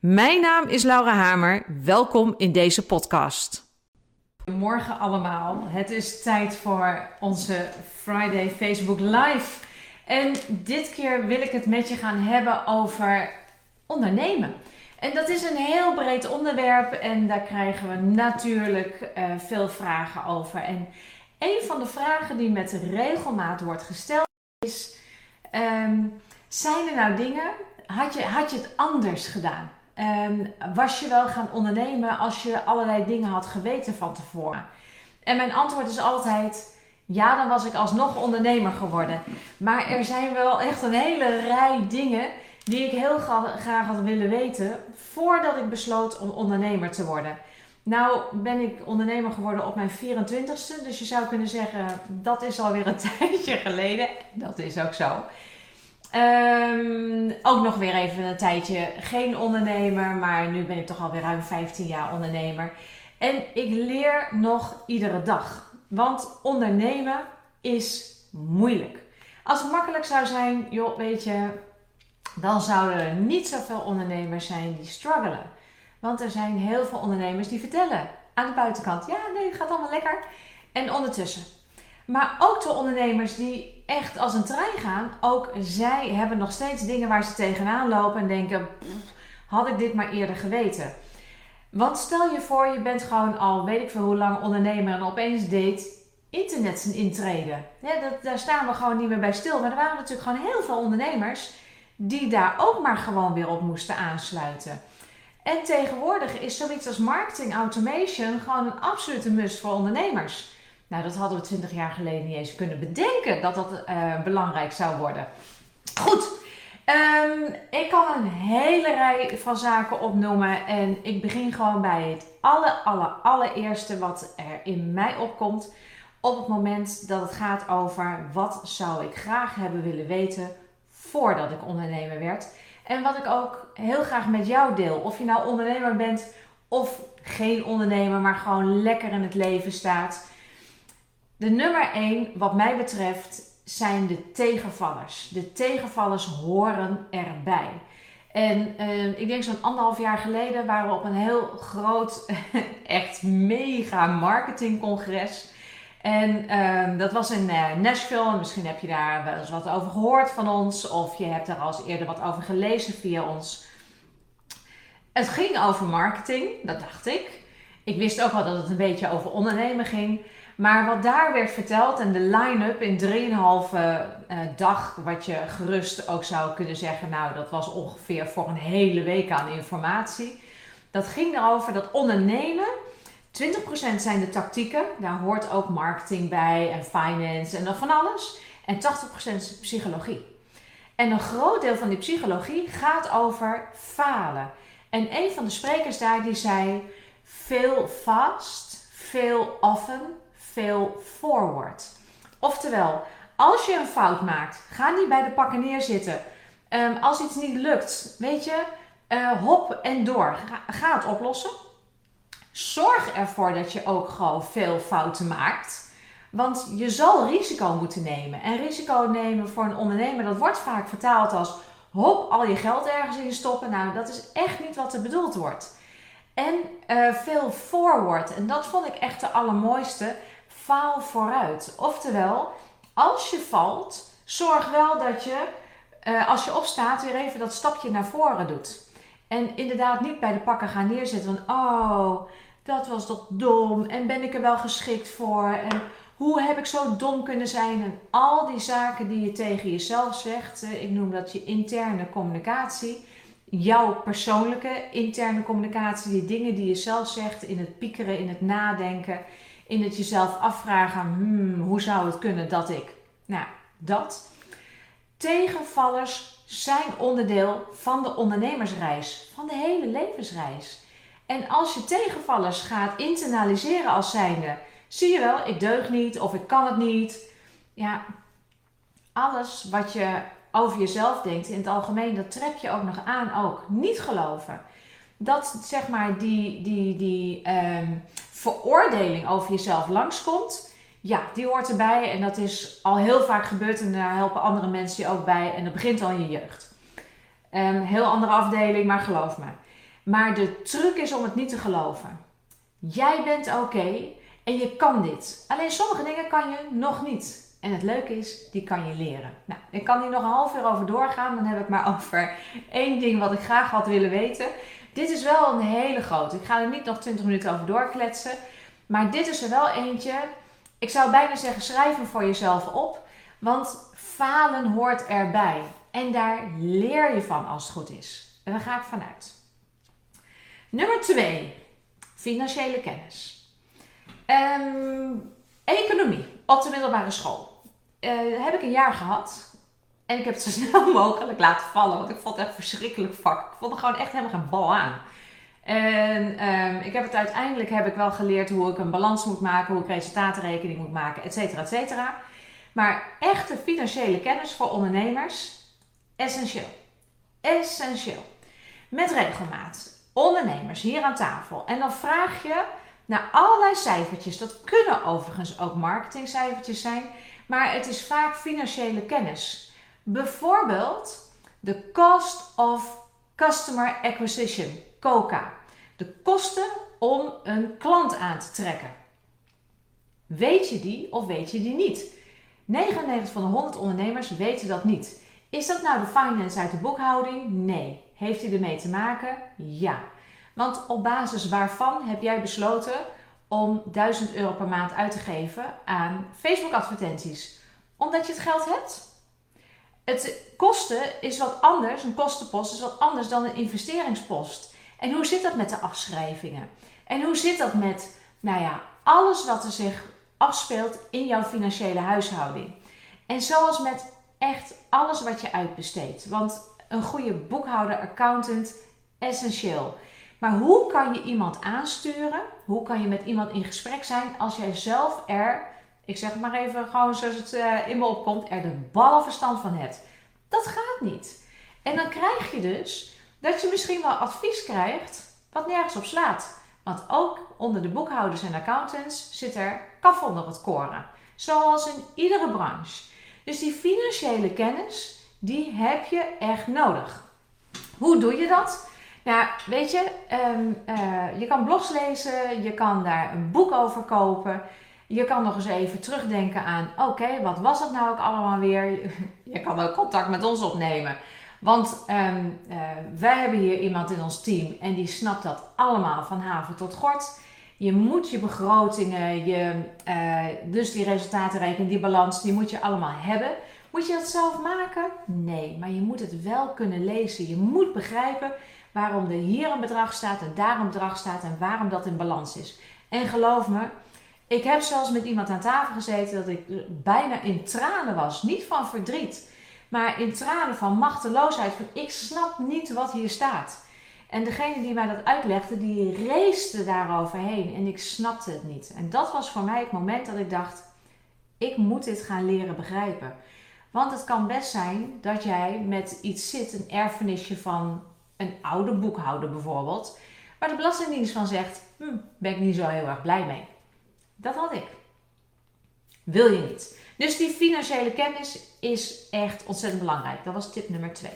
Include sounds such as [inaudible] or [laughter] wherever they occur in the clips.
Mijn naam is Laura Hamer. Welkom in deze podcast. Morgen allemaal. Het is tijd voor onze Friday Facebook Live. En dit keer wil ik het met je gaan hebben over ondernemen. En dat is een heel breed onderwerp en daar krijgen we natuurlijk uh, veel vragen over. En een van de vragen die met regelmaat wordt gesteld is: um, zijn er nou dingen? Had je, had je het anders gedaan? Um, was je wel gaan ondernemen als je allerlei dingen had geweten van tevoren? En mijn antwoord is altijd: ja, dan was ik alsnog ondernemer geworden. Maar er zijn wel echt een hele rij dingen die ik heel graag had willen weten voordat ik besloot om ondernemer te worden. Nou ben ik ondernemer geworden op mijn 24ste, dus je zou kunnen zeggen dat is alweer een [laughs] tijdje geleden. Dat is ook zo. Um, ook nog weer even een tijdje geen ondernemer, maar nu ben ik toch alweer ruim 15 jaar ondernemer. En ik leer nog iedere dag. Want ondernemen is moeilijk. Als het makkelijk zou zijn, joh, weet je, dan zouden er niet zoveel ondernemers zijn die struggelen. Want er zijn heel veel ondernemers die vertellen aan de buitenkant: ja, nee, het gaat allemaal lekker. En ondertussen. Maar ook de ondernemers die echt als een trein gaan. Ook zij hebben nog steeds dingen waar ze tegenaan lopen en denken: had ik dit maar eerder geweten. Want stel je voor, je bent gewoon al weet ik veel hoe lang ondernemer en opeens deed internet zijn intreden. Ja, dat, daar staan we gewoon niet meer bij stil. Maar er waren natuurlijk gewoon heel veel ondernemers die daar ook maar gewoon weer op moesten aansluiten. En tegenwoordig is zoiets als marketing automation gewoon een absolute must voor ondernemers. Nou, dat hadden we 20 jaar geleden niet eens kunnen bedenken dat dat uh, belangrijk zou worden. Goed, um, ik kan een hele rij van zaken opnoemen en ik begin gewoon bij het aller, aller, allereerste wat er in mij opkomt op het moment dat het gaat over wat zou ik graag hebben willen weten voordat ik ondernemer werd. En wat ik ook heel graag met jou deel. Of je nou ondernemer bent of geen ondernemer, maar gewoon lekker in het leven staat. De nummer 1, wat mij betreft, zijn de tegenvallers. De tegenvallers horen erbij. En uh, ik denk zo'n anderhalf jaar geleden waren we op een heel groot, [laughs] echt mega marketingcongres. En uh, dat was in uh, Nashville. Misschien heb je daar wel eens wat over gehoord van ons. Of je hebt er al eens eerder wat over gelezen via ons. Het ging over marketing, dat dacht ik. Ik wist ook wel dat het een beetje over ondernemen ging. Maar wat daar werd verteld en de line-up in 3,5 uh, dag, wat je gerust ook zou kunnen zeggen, nou dat was ongeveer voor een hele week aan informatie. Dat ging erover dat ondernemen, 20% zijn de tactieken, daar hoort ook marketing bij en finance en dan van alles. En 80% is psychologie. En een groot deel van die psychologie gaat over falen. En een van de sprekers daar die zei, fail fast, fail often, fail forward. Oftewel, als je een fout maakt, ga niet bij de pakken neerzitten. Um, als iets niet lukt, weet je, uh, hop en door. Ga, het oplossen. Zorg ervoor dat je ook gewoon veel fouten maakt. Want je zal risico moeten nemen. En risico nemen voor een ondernemer, dat wordt vaak vertaald als hop, al je geld ergens in stoppen. Nou, dat is echt niet wat er bedoeld wordt. En uh, veel forward. En dat vond ik echt de allermooiste faal vooruit. Oftewel, als je valt, zorg wel dat je, uh, als je opstaat, weer even dat stapje naar voren doet. En inderdaad niet bij de pakken gaan neerzitten van, oh, dat was toch dom en ben ik er wel geschikt voor en hoe heb ik zo dom kunnen zijn en al die zaken die je tegen jezelf zegt. Uh, ik noem dat je interne communicatie. Jouw persoonlijke interne communicatie, die dingen die je zelf zegt in het piekeren, in het nadenken in het jezelf afvragen, hmm, hoe zou het kunnen dat ik? Nou, dat. Tegenvallers zijn onderdeel van de ondernemersreis, van de hele levensreis. En als je tegenvallers gaat internaliseren als zijnde, zie je wel, ik deug niet of ik kan het niet. Ja, alles wat je over jezelf denkt in het algemeen, dat trek je ook nog aan ook. Niet geloven. Dat zeg maar die, die, die ehm, veroordeling over jezelf langskomt, ja, die hoort erbij. En dat is al heel vaak gebeurd en daar helpen andere mensen je ook bij. En dat begint al in je jeugd. Um, heel andere afdeling, maar geloof me. Maar de truc is om het niet te geloven. Jij bent oké en je kan dit. Alleen sommige dingen kan je nog niet. En het leuke is, die kan je leren. Nou, ik kan hier nog een half uur over doorgaan. Dan heb ik maar over één ding wat ik graag had willen weten. Dit is wel een hele grote. Ik ga er niet nog 20 minuten over doorkletsen. Maar dit is er wel eentje. Ik zou bijna zeggen, schrijf hem voor jezelf op. Want falen hoort erbij. En daar leer je van als het goed is. En daar ga ik vanuit. Nummer 2. Financiële kennis. Um, economie op de middelbare school. Uh, heb ik een jaar gehad. En ik heb het zo [laughs] snel mogelijk laten vallen. Want ik vond het echt verschrikkelijk vak. Ik vond er gewoon echt helemaal geen bal aan. En um, ik heb het uiteindelijk heb ik wel geleerd hoe ik een balans moet maken. Hoe ik resultatenrekening moet maken. Et cetera, et cetera. Maar echte financiële kennis voor ondernemers. Essentieel. Essentieel. Met regelmaat ondernemers hier aan tafel. En dan vraag je naar allerlei cijfertjes. Dat kunnen overigens ook marketingcijfertjes zijn, maar het is vaak financiële kennis. Bijvoorbeeld de cost of customer acquisition, COCA. De kosten om een klant aan te trekken. Weet je die of weet je die niet? 99 van de 100 ondernemers weten dat niet. Is dat nou de finance uit de boekhouding? Nee. Heeft hij ermee te maken? Ja. Want op basis waarvan heb jij besloten om 1000 euro per maand uit te geven aan Facebook advertenties? Omdat je het geld hebt? Het kosten is wat anders, een kostenpost is wat anders dan een investeringspost. En hoe zit dat met de afschrijvingen? En hoe zit dat met, nou ja, alles wat er zich afspeelt in jouw financiële huishouding? En zoals met echt alles wat je uitbesteedt. Want een goede boekhouder, accountant, essentieel. Maar hoe kan je iemand aansturen? Hoe kan je met iemand in gesprek zijn als jij zelf er, ik zeg maar even gewoon zoals het uh, in me opkomt, er de ballenverstand van hebt? Dat gaat niet. En dan krijg je dus dat je misschien wel advies krijgt wat nergens op slaat. Want ook onder de boekhouders en accountants zit er kaf onder het koren. Zoals in iedere branche. Dus die financiële kennis, die heb je echt nodig. Hoe doe je dat? Nou, weet je, ehm, eh, je kan blogs lezen, je kan daar een boek over kopen. Je kan nog eens even terugdenken aan, oké, wat was het nou ook allemaal weer? [laughs] je kan ook contact met ons opnemen. Want um, uh, wij hebben hier iemand in ons team en die snapt dat allemaal van haven tot gort. Je moet je begrotingen, je, uh, dus die resultatenrekening, die balans, die moet je allemaal hebben. Moet je dat zelf maken? Nee, maar je moet het wel kunnen lezen. Je moet begrijpen waarom er hier een bedrag staat en daar een bedrag staat en waarom dat in balans is. En geloof me, ik heb zelfs met iemand aan tafel gezeten dat ik bijna in tranen was. Niet van verdriet, maar in tranen van machteloosheid. Ik snap niet wat hier staat. En degene die mij dat uitlegde, die race daaroverheen en ik snapte het niet. En dat was voor mij het moment dat ik dacht, ik moet dit gaan leren begrijpen. Want het kan best zijn dat jij met iets zit, een erfenisje van een oude boekhouder bijvoorbeeld, waar de Belastingdienst van zegt: hm, ben ik niet zo heel erg blij mee. Dat had ik. Wil je niet. Dus die financiële kennis is echt ontzettend belangrijk. Dat was tip nummer 2.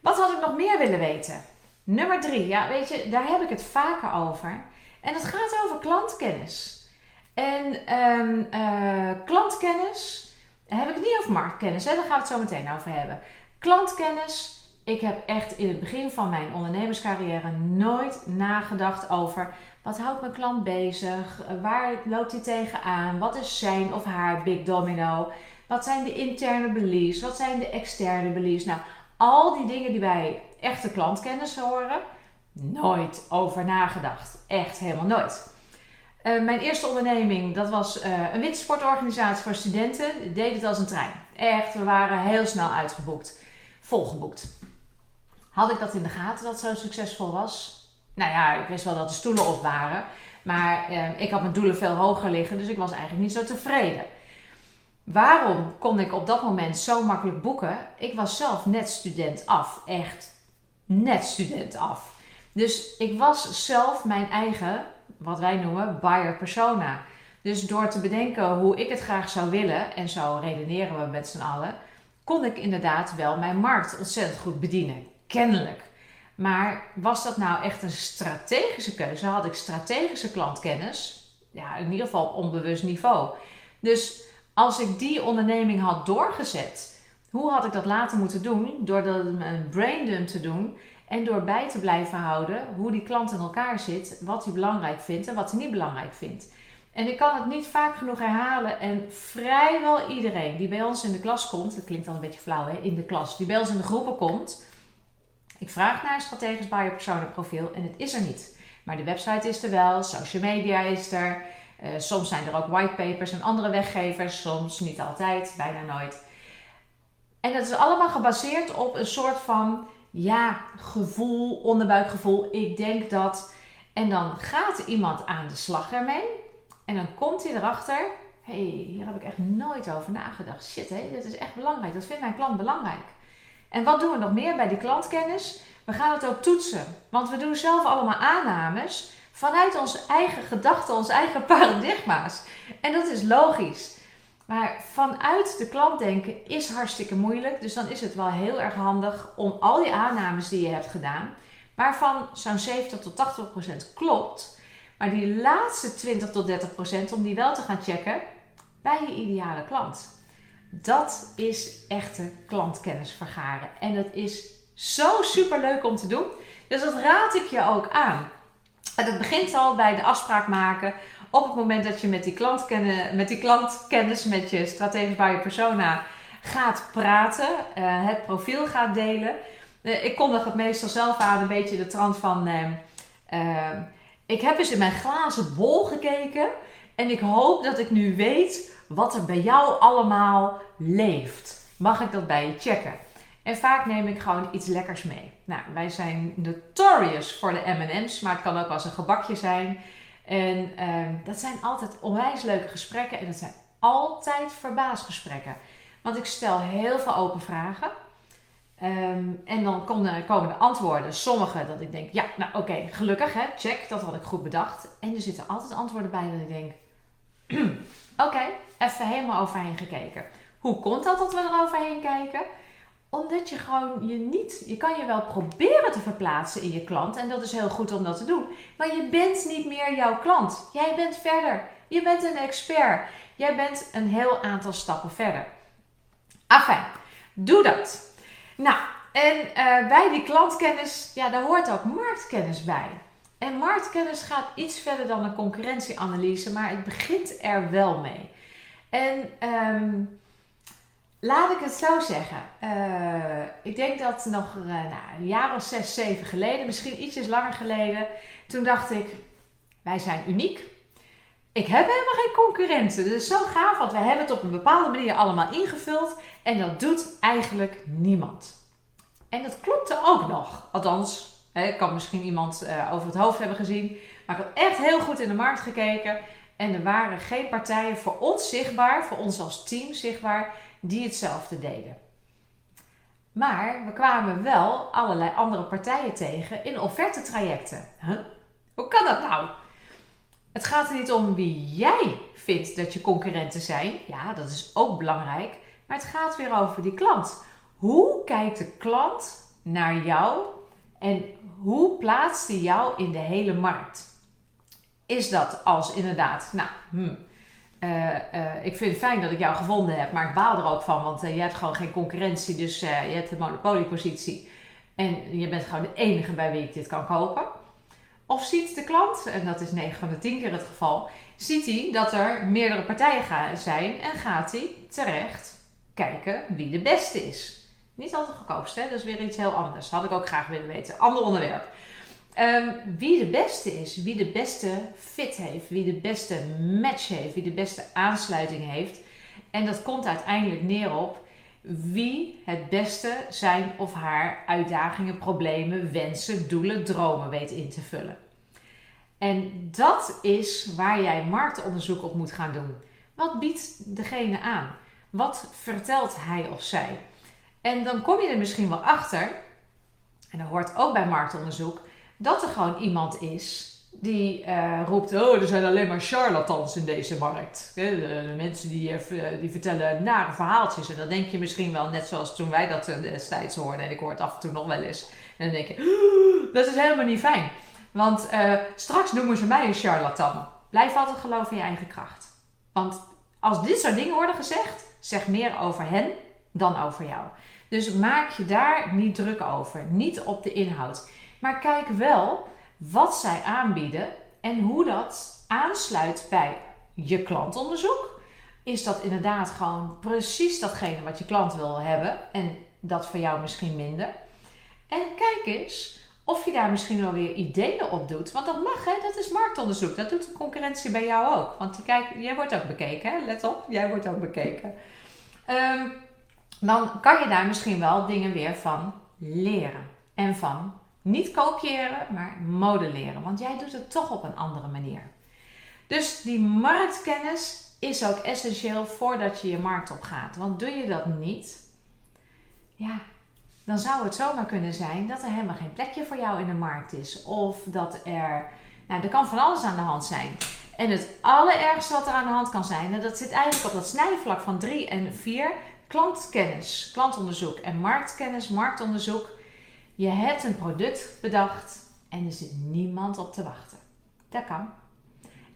Wat had ik nog meer willen weten? Nummer 3. Ja, weet je, daar heb ik het vaker over. En dat gaat over klantkennis. En um, uh, klantkennis, heb ik niet over marktkennis, hè? daar gaan we het zo meteen over hebben. Klantkennis ik heb echt in het begin van mijn ondernemerscarrière nooit nagedacht over wat houdt mijn klant bezig, waar loopt hij tegenaan, wat is zijn of haar big domino, wat zijn de interne beliefs, wat zijn de externe beliefs. Nou, al die dingen die bij echte klantkennis horen, nooit over nagedacht. Echt helemaal nooit. Uh, mijn eerste onderneming, dat was uh, een wintersportorganisatie voor studenten. Ik deed het als een trein. Echt, we waren heel snel uitgeboekt. Volgeboekt. Had ik dat in de gaten dat zo succesvol was? Nou ja, ik wist wel dat de stoelen op waren. Maar eh, ik had mijn doelen veel hoger liggen, dus ik was eigenlijk niet zo tevreden. Waarom kon ik op dat moment zo makkelijk boeken? Ik was zelf net student af. Echt net student af. Dus ik was zelf mijn eigen, wat wij noemen, buyer persona. Dus door te bedenken hoe ik het graag zou willen, en zo redeneren we met z'n allen, kon ik inderdaad wel mijn markt ontzettend goed bedienen. Kennelijk. Maar was dat nou echt een strategische keuze? Had ik strategische klantkennis? Ja, in ieder geval op onbewust niveau. Dus als ik die onderneming had doorgezet, hoe had ik dat later moeten doen? Door een braindump te doen en door bij te blijven houden hoe die klant in elkaar zit, wat hij belangrijk vindt en wat hij niet belangrijk vindt. En ik kan het niet vaak genoeg herhalen. En vrijwel iedereen die bij ons in de klas komt, dat klinkt dan een beetje flauw hè, in de klas, die bij ons in de groepen komt. Ik vraag naar een strategisch persona profiel en het is er niet. Maar de website is er wel, social media is er. Uh, soms zijn er ook whitepapers en andere weggevers, soms niet altijd, bijna nooit. En dat is allemaal gebaseerd op een soort van ja, gevoel, onderbuikgevoel. Ik denk dat. En dan gaat iemand aan de slag ermee. En dan komt hij erachter. Hé, hey, hier heb ik echt nooit over nagedacht. Shit, hé, dit is echt belangrijk. Dat vindt mijn klant belangrijk. En wat doen we nog meer bij die klantkennis? We gaan het ook toetsen. Want we doen zelf allemaal aannames vanuit onze eigen gedachten, onze eigen [laughs] paradigma's. En dat is logisch. Maar vanuit de klant denken is hartstikke moeilijk. Dus dan is het wel heel erg handig om al die aannames die je hebt gedaan, waarvan zo'n 70 tot 80 procent klopt, maar die laatste 20 tot 30 procent om die wel te gaan checken bij je ideale klant. Dat is echte klantkennis vergaren. En dat is zo super leuk om te doen. Dus dat raad ik je ook aan. En dat begint al bij de afspraak maken. Op het moment dat je met die, klantkennis, met die klantkennis, met je strategisch bij je persona gaat praten, uh, het profiel gaat delen. Uh, ik kondig het meestal zelf aan, een beetje de trant van. Uh, ik heb eens in mijn glazen bol gekeken en ik hoop dat ik nu weet wat er bij jou allemaal leeft. Mag ik dat bij je checken? En vaak neem ik gewoon iets lekkers mee. Nou, wij zijn notorious voor de M&M's, maar het kan ook eens een gebakje zijn. En uh, dat zijn altijd onwijs leuke gesprekken en dat zijn altijd verbaasgesprekken. Want ik stel heel veel open vragen. Um, en dan komen, komen de antwoorden. Sommige dat ik denk, ja, nou oké, gelukkig hè, check, dat had ik goed bedacht. En er zitten altijd antwoorden bij dat ik denk, [clears throat] oké, even helemaal overheen gekeken. Hoe komt dat dat we er overheen kijken? Omdat je gewoon je niet, je kan je wel proberen te verplaatsen in je klant en dat is heel goed om dat te doen. Maar je bent niet meer jouw klant. Jij bent verder. Je bent een expert. Jij bent een heel aantal stappen verder. Afijn, doe dat. Nou, en uh, bij die klantkennis, ja, daar hoort ook marktkennis bij. En marktkennis gaat iets verder dan een concurrentieanalyse, maar het begint er wel mee. En um, laat ik het zo zeggen. Uh, ik denk dat nog uh, nou, een jaar of zes, zeven geleden, misschien ietsjes langer geleden, toen dacht ik, wij zijn uniek. Ik heb helemaal geen concurrenten. Dat is zo gaaf, want wij hebben het op een bepaalde manier allemaal ingevuld. En dat doet eigenlijk niemand. En dat klopte ook nog. Althans, ik kan misschien iemand uh, over het hoofd hebben gezien. Maar ik had echt heel goed in de markt gekeken. En er waren geen partijen voor ons zichtbaar, voor ons als team zichtbaar, die hetzelfde deden. Maar we kwamen wel allerlei andere partijen tegen in offertetrajecten. Huh? Hoe kan dat nou? Het gaat er niet om wie jij vindt dat je concurrenten zijn. Ja, dat is ook belangrijk. Maar het gaat weer over die klant. Hoe kijkt de klant naar jou en hoe plaatst hij jou in de hele markt? Is dat als inderdaad, nou, hmm, uh, uh, ik vind het fijn dat ik jou gevonden heb, maar ik baal er ook van, want uh, je hebt gewoon geen concurrentie, dus je hebt de monopoliepositie en je bent gewoon de enige bij wie ik dit kan kopen. Of ziet de klant, en dat is 9 van de 10 keer het geval, ziet hij dat er meerdere partijen zijn en gaat hij terecht kijken wie de beste is. Niet altijd goedkoopste, hè? dat is weer iets heel anders. Had ik ook graag willen weten. Ander onderwerp. Um, wie de beste is, wie de beste fit heeft, wie de beste match heeft, wie de beste aansluiting heeft. En dat komt uiteindelijk neer op wie het beste zijn of haar uitdagingen, problemen, wensen, doelen, dromen weet in te vullen. En dat is waar jij marktonderzoek op moet gaan doen. Wat biedt degene aan? Wat vertelt hij of zij? En dan kom je er misschien wel achter, en dat hoort ook bij marktonderzoek, dat er gewoon iemand is die uh, roept: Oh, er zijn alleen maar charlatans in deze markt. De, mensen die, uh, die vertellen nare verhaaltjes. En dan denk je misschien wel, net zoals toen wij dat destijds hoorden, en ik hoor het af en toe nog wel eens. En dan denk je: Dat is helemaal niet fijn. Want straks noemen ze mij een charlatan. Blijf altijd geloven in je eigen kracht. Want als dit soort dingen worden gezegd, zeg meer over hen dan over jou. Dus maak je daar niet druk over. Niet op de inhoud. Maar kijk wel wat zij aanbieden en hoe dat aansluit bij je klantonderzoek. Is dat inderdaad gewoon precies datgene wat je klant wil hebben en dat voor jou misschien minder? En kijk eens of je daar misschien wel weer ideeën op doet. Want dat mag, hè? dat is marktonderzoek. Dat doet de concurrentie bij jou ook. Want kijk, jij wordt ook bekeken, hè? let op, jij wordt ook bekeken. Um, dan kan je daar misschien wel dingen weer van leren. En van niet kopiëren, maar modelleren. Want jij doet het toch op een andere manier. Dus die marktkennis is ook essentieel voordat je je markt op gaat. Want doe je dat niet, ja, dan zou het zomaar kunnen zijn dat er helemaal geen plekje voor jou in de markt is. Of dat er, nou, er kan van alles aan de hand zijn. En het allerergste wat er aan de hand kan zijn, en dat zit eigenlijk op dat snijvlak van 3 en 4, klantkennis, klantonderzoek en marktkennis, marktonderzoek. Je hebt een product bedacht en er zit niemand op te wachten. Dat kan.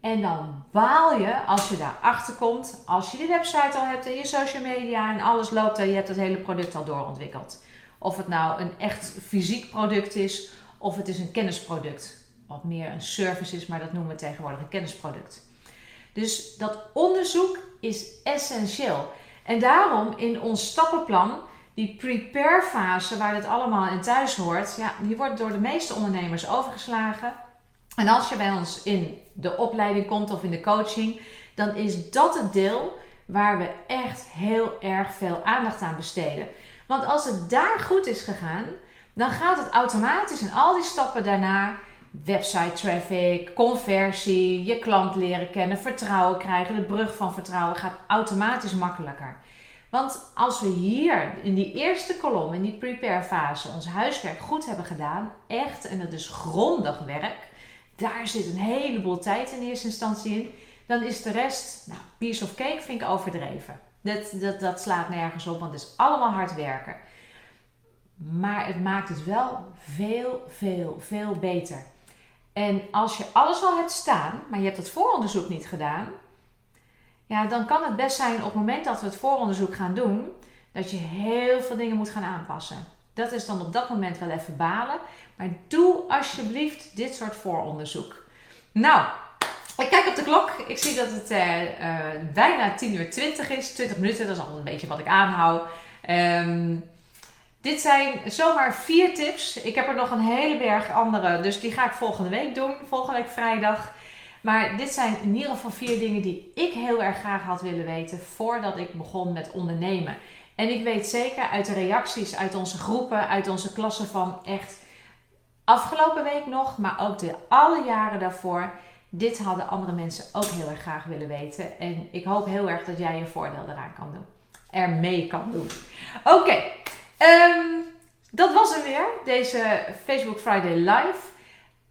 En dan baal je als je daarachter komt, als je die website al hebt en je social media en alles loopt en je hebt het hele product al doorontwikkeld. Of het nou een echt fysiek product is of het is een kennisproduct. Wat meer een service is, maar dat noemen we tegenwoordig een kennisproduct. Dus dat onderzoek is essentieel. En daarom in ons stappenplan, die prepare fase waar het allemaal in thuis hoort, ja, die wordt door de meeste ondernemers overgeslagen. En als je bij ons in de opleiding komt of in de coaching, dan is dat het deel waar we echt heel erg veel aandacht aan besteden. Want als het daar goed is gegaan, dan gaat het automatisch in al die stappen daarna website traffic, conversie, je klant leren kennen, vertrouwen krijgen. De brug van vertrouwen gaat automatisch makkelijker. Want als we hier in die eerste kolom, in die prepare fase, ons huiswerk goed hebben gedaan, echt, en dat is grondig werk, daar zit een heleboel tijd in eerste instantie in, dan is de rest, nou, piece of cake vind ik overdreven. Dat, dat, dat slaat nergens op, want het is allemaal hard werken. Maar het maakt het wel veel, veel, veel beter. En als je alles al hebt staan, maar je hebt het vooronderzoek niet gedaan, ja, dan kan het best zijn op het moment dat we het vooronderzoek gaan doen, dat je heel veel dingen moet gaan aanpassen. Dat is dan op dat moment wel even balen. Maar doe alsjeblieft dit soort vooronderzoek. Nou, ik kijk op de klok. Ik zie dat het uh, uh, bijna 10 uur 20 is. 20 minuten, dat is altijd een beetje wat ik aanhoud. Um, dit zijn zomaar vier tips. Ik heb er nog een hele berg andere, dus die ga ik volgende week doen. Volgende week vrijdag. Maar dit zijn in ieder geval vier dingen die ik heel erg graag had willen weten voordat ik begon met ondernemen. En ik weet zeker uit de reacties uit onze groepen, uit onze klassen van echt afgelopen week nog, maar ook de alle jaren daarvoor. Dit hadden andere mensen ook heel erg graag willen weten. En ik hoop heel erg dat jij je voordeel eraan kan doen. Ermee kan doen. Oké, Um, dat was er weer, deze Facebook Friday Live.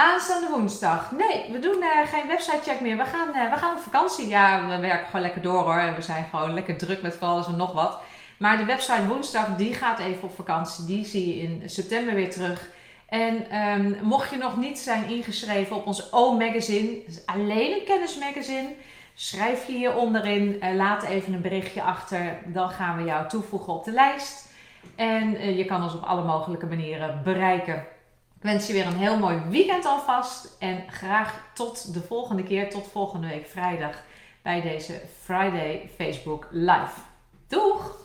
Aanstaande woensdag. Nee, we doen uh, geen website-check meer. We gaan, uh, we gaan op vakantie. Ja, we werken gewoon lekker door hoor. We zijn gewoon lekker druk met van alles en nog wat. Maar de website woensdag, die gaat even op vakantie. Die zie je in september weer terug. En um, mocht je nog niet zijn ingeschreven op ons O-magazine, alleen een kennismagazine, schrijf je hier onderin. Uh, laat even een berichtje achter. Dan gaan we jou toevoegen op de lijst. En je kan ons op alle mogelijke manieren bereiken wens je weer een heel mooi weekend alvast. En graag tot de volgende keer, tot volgende week vrijdag bij deze Friday Facebook Live. Doeg!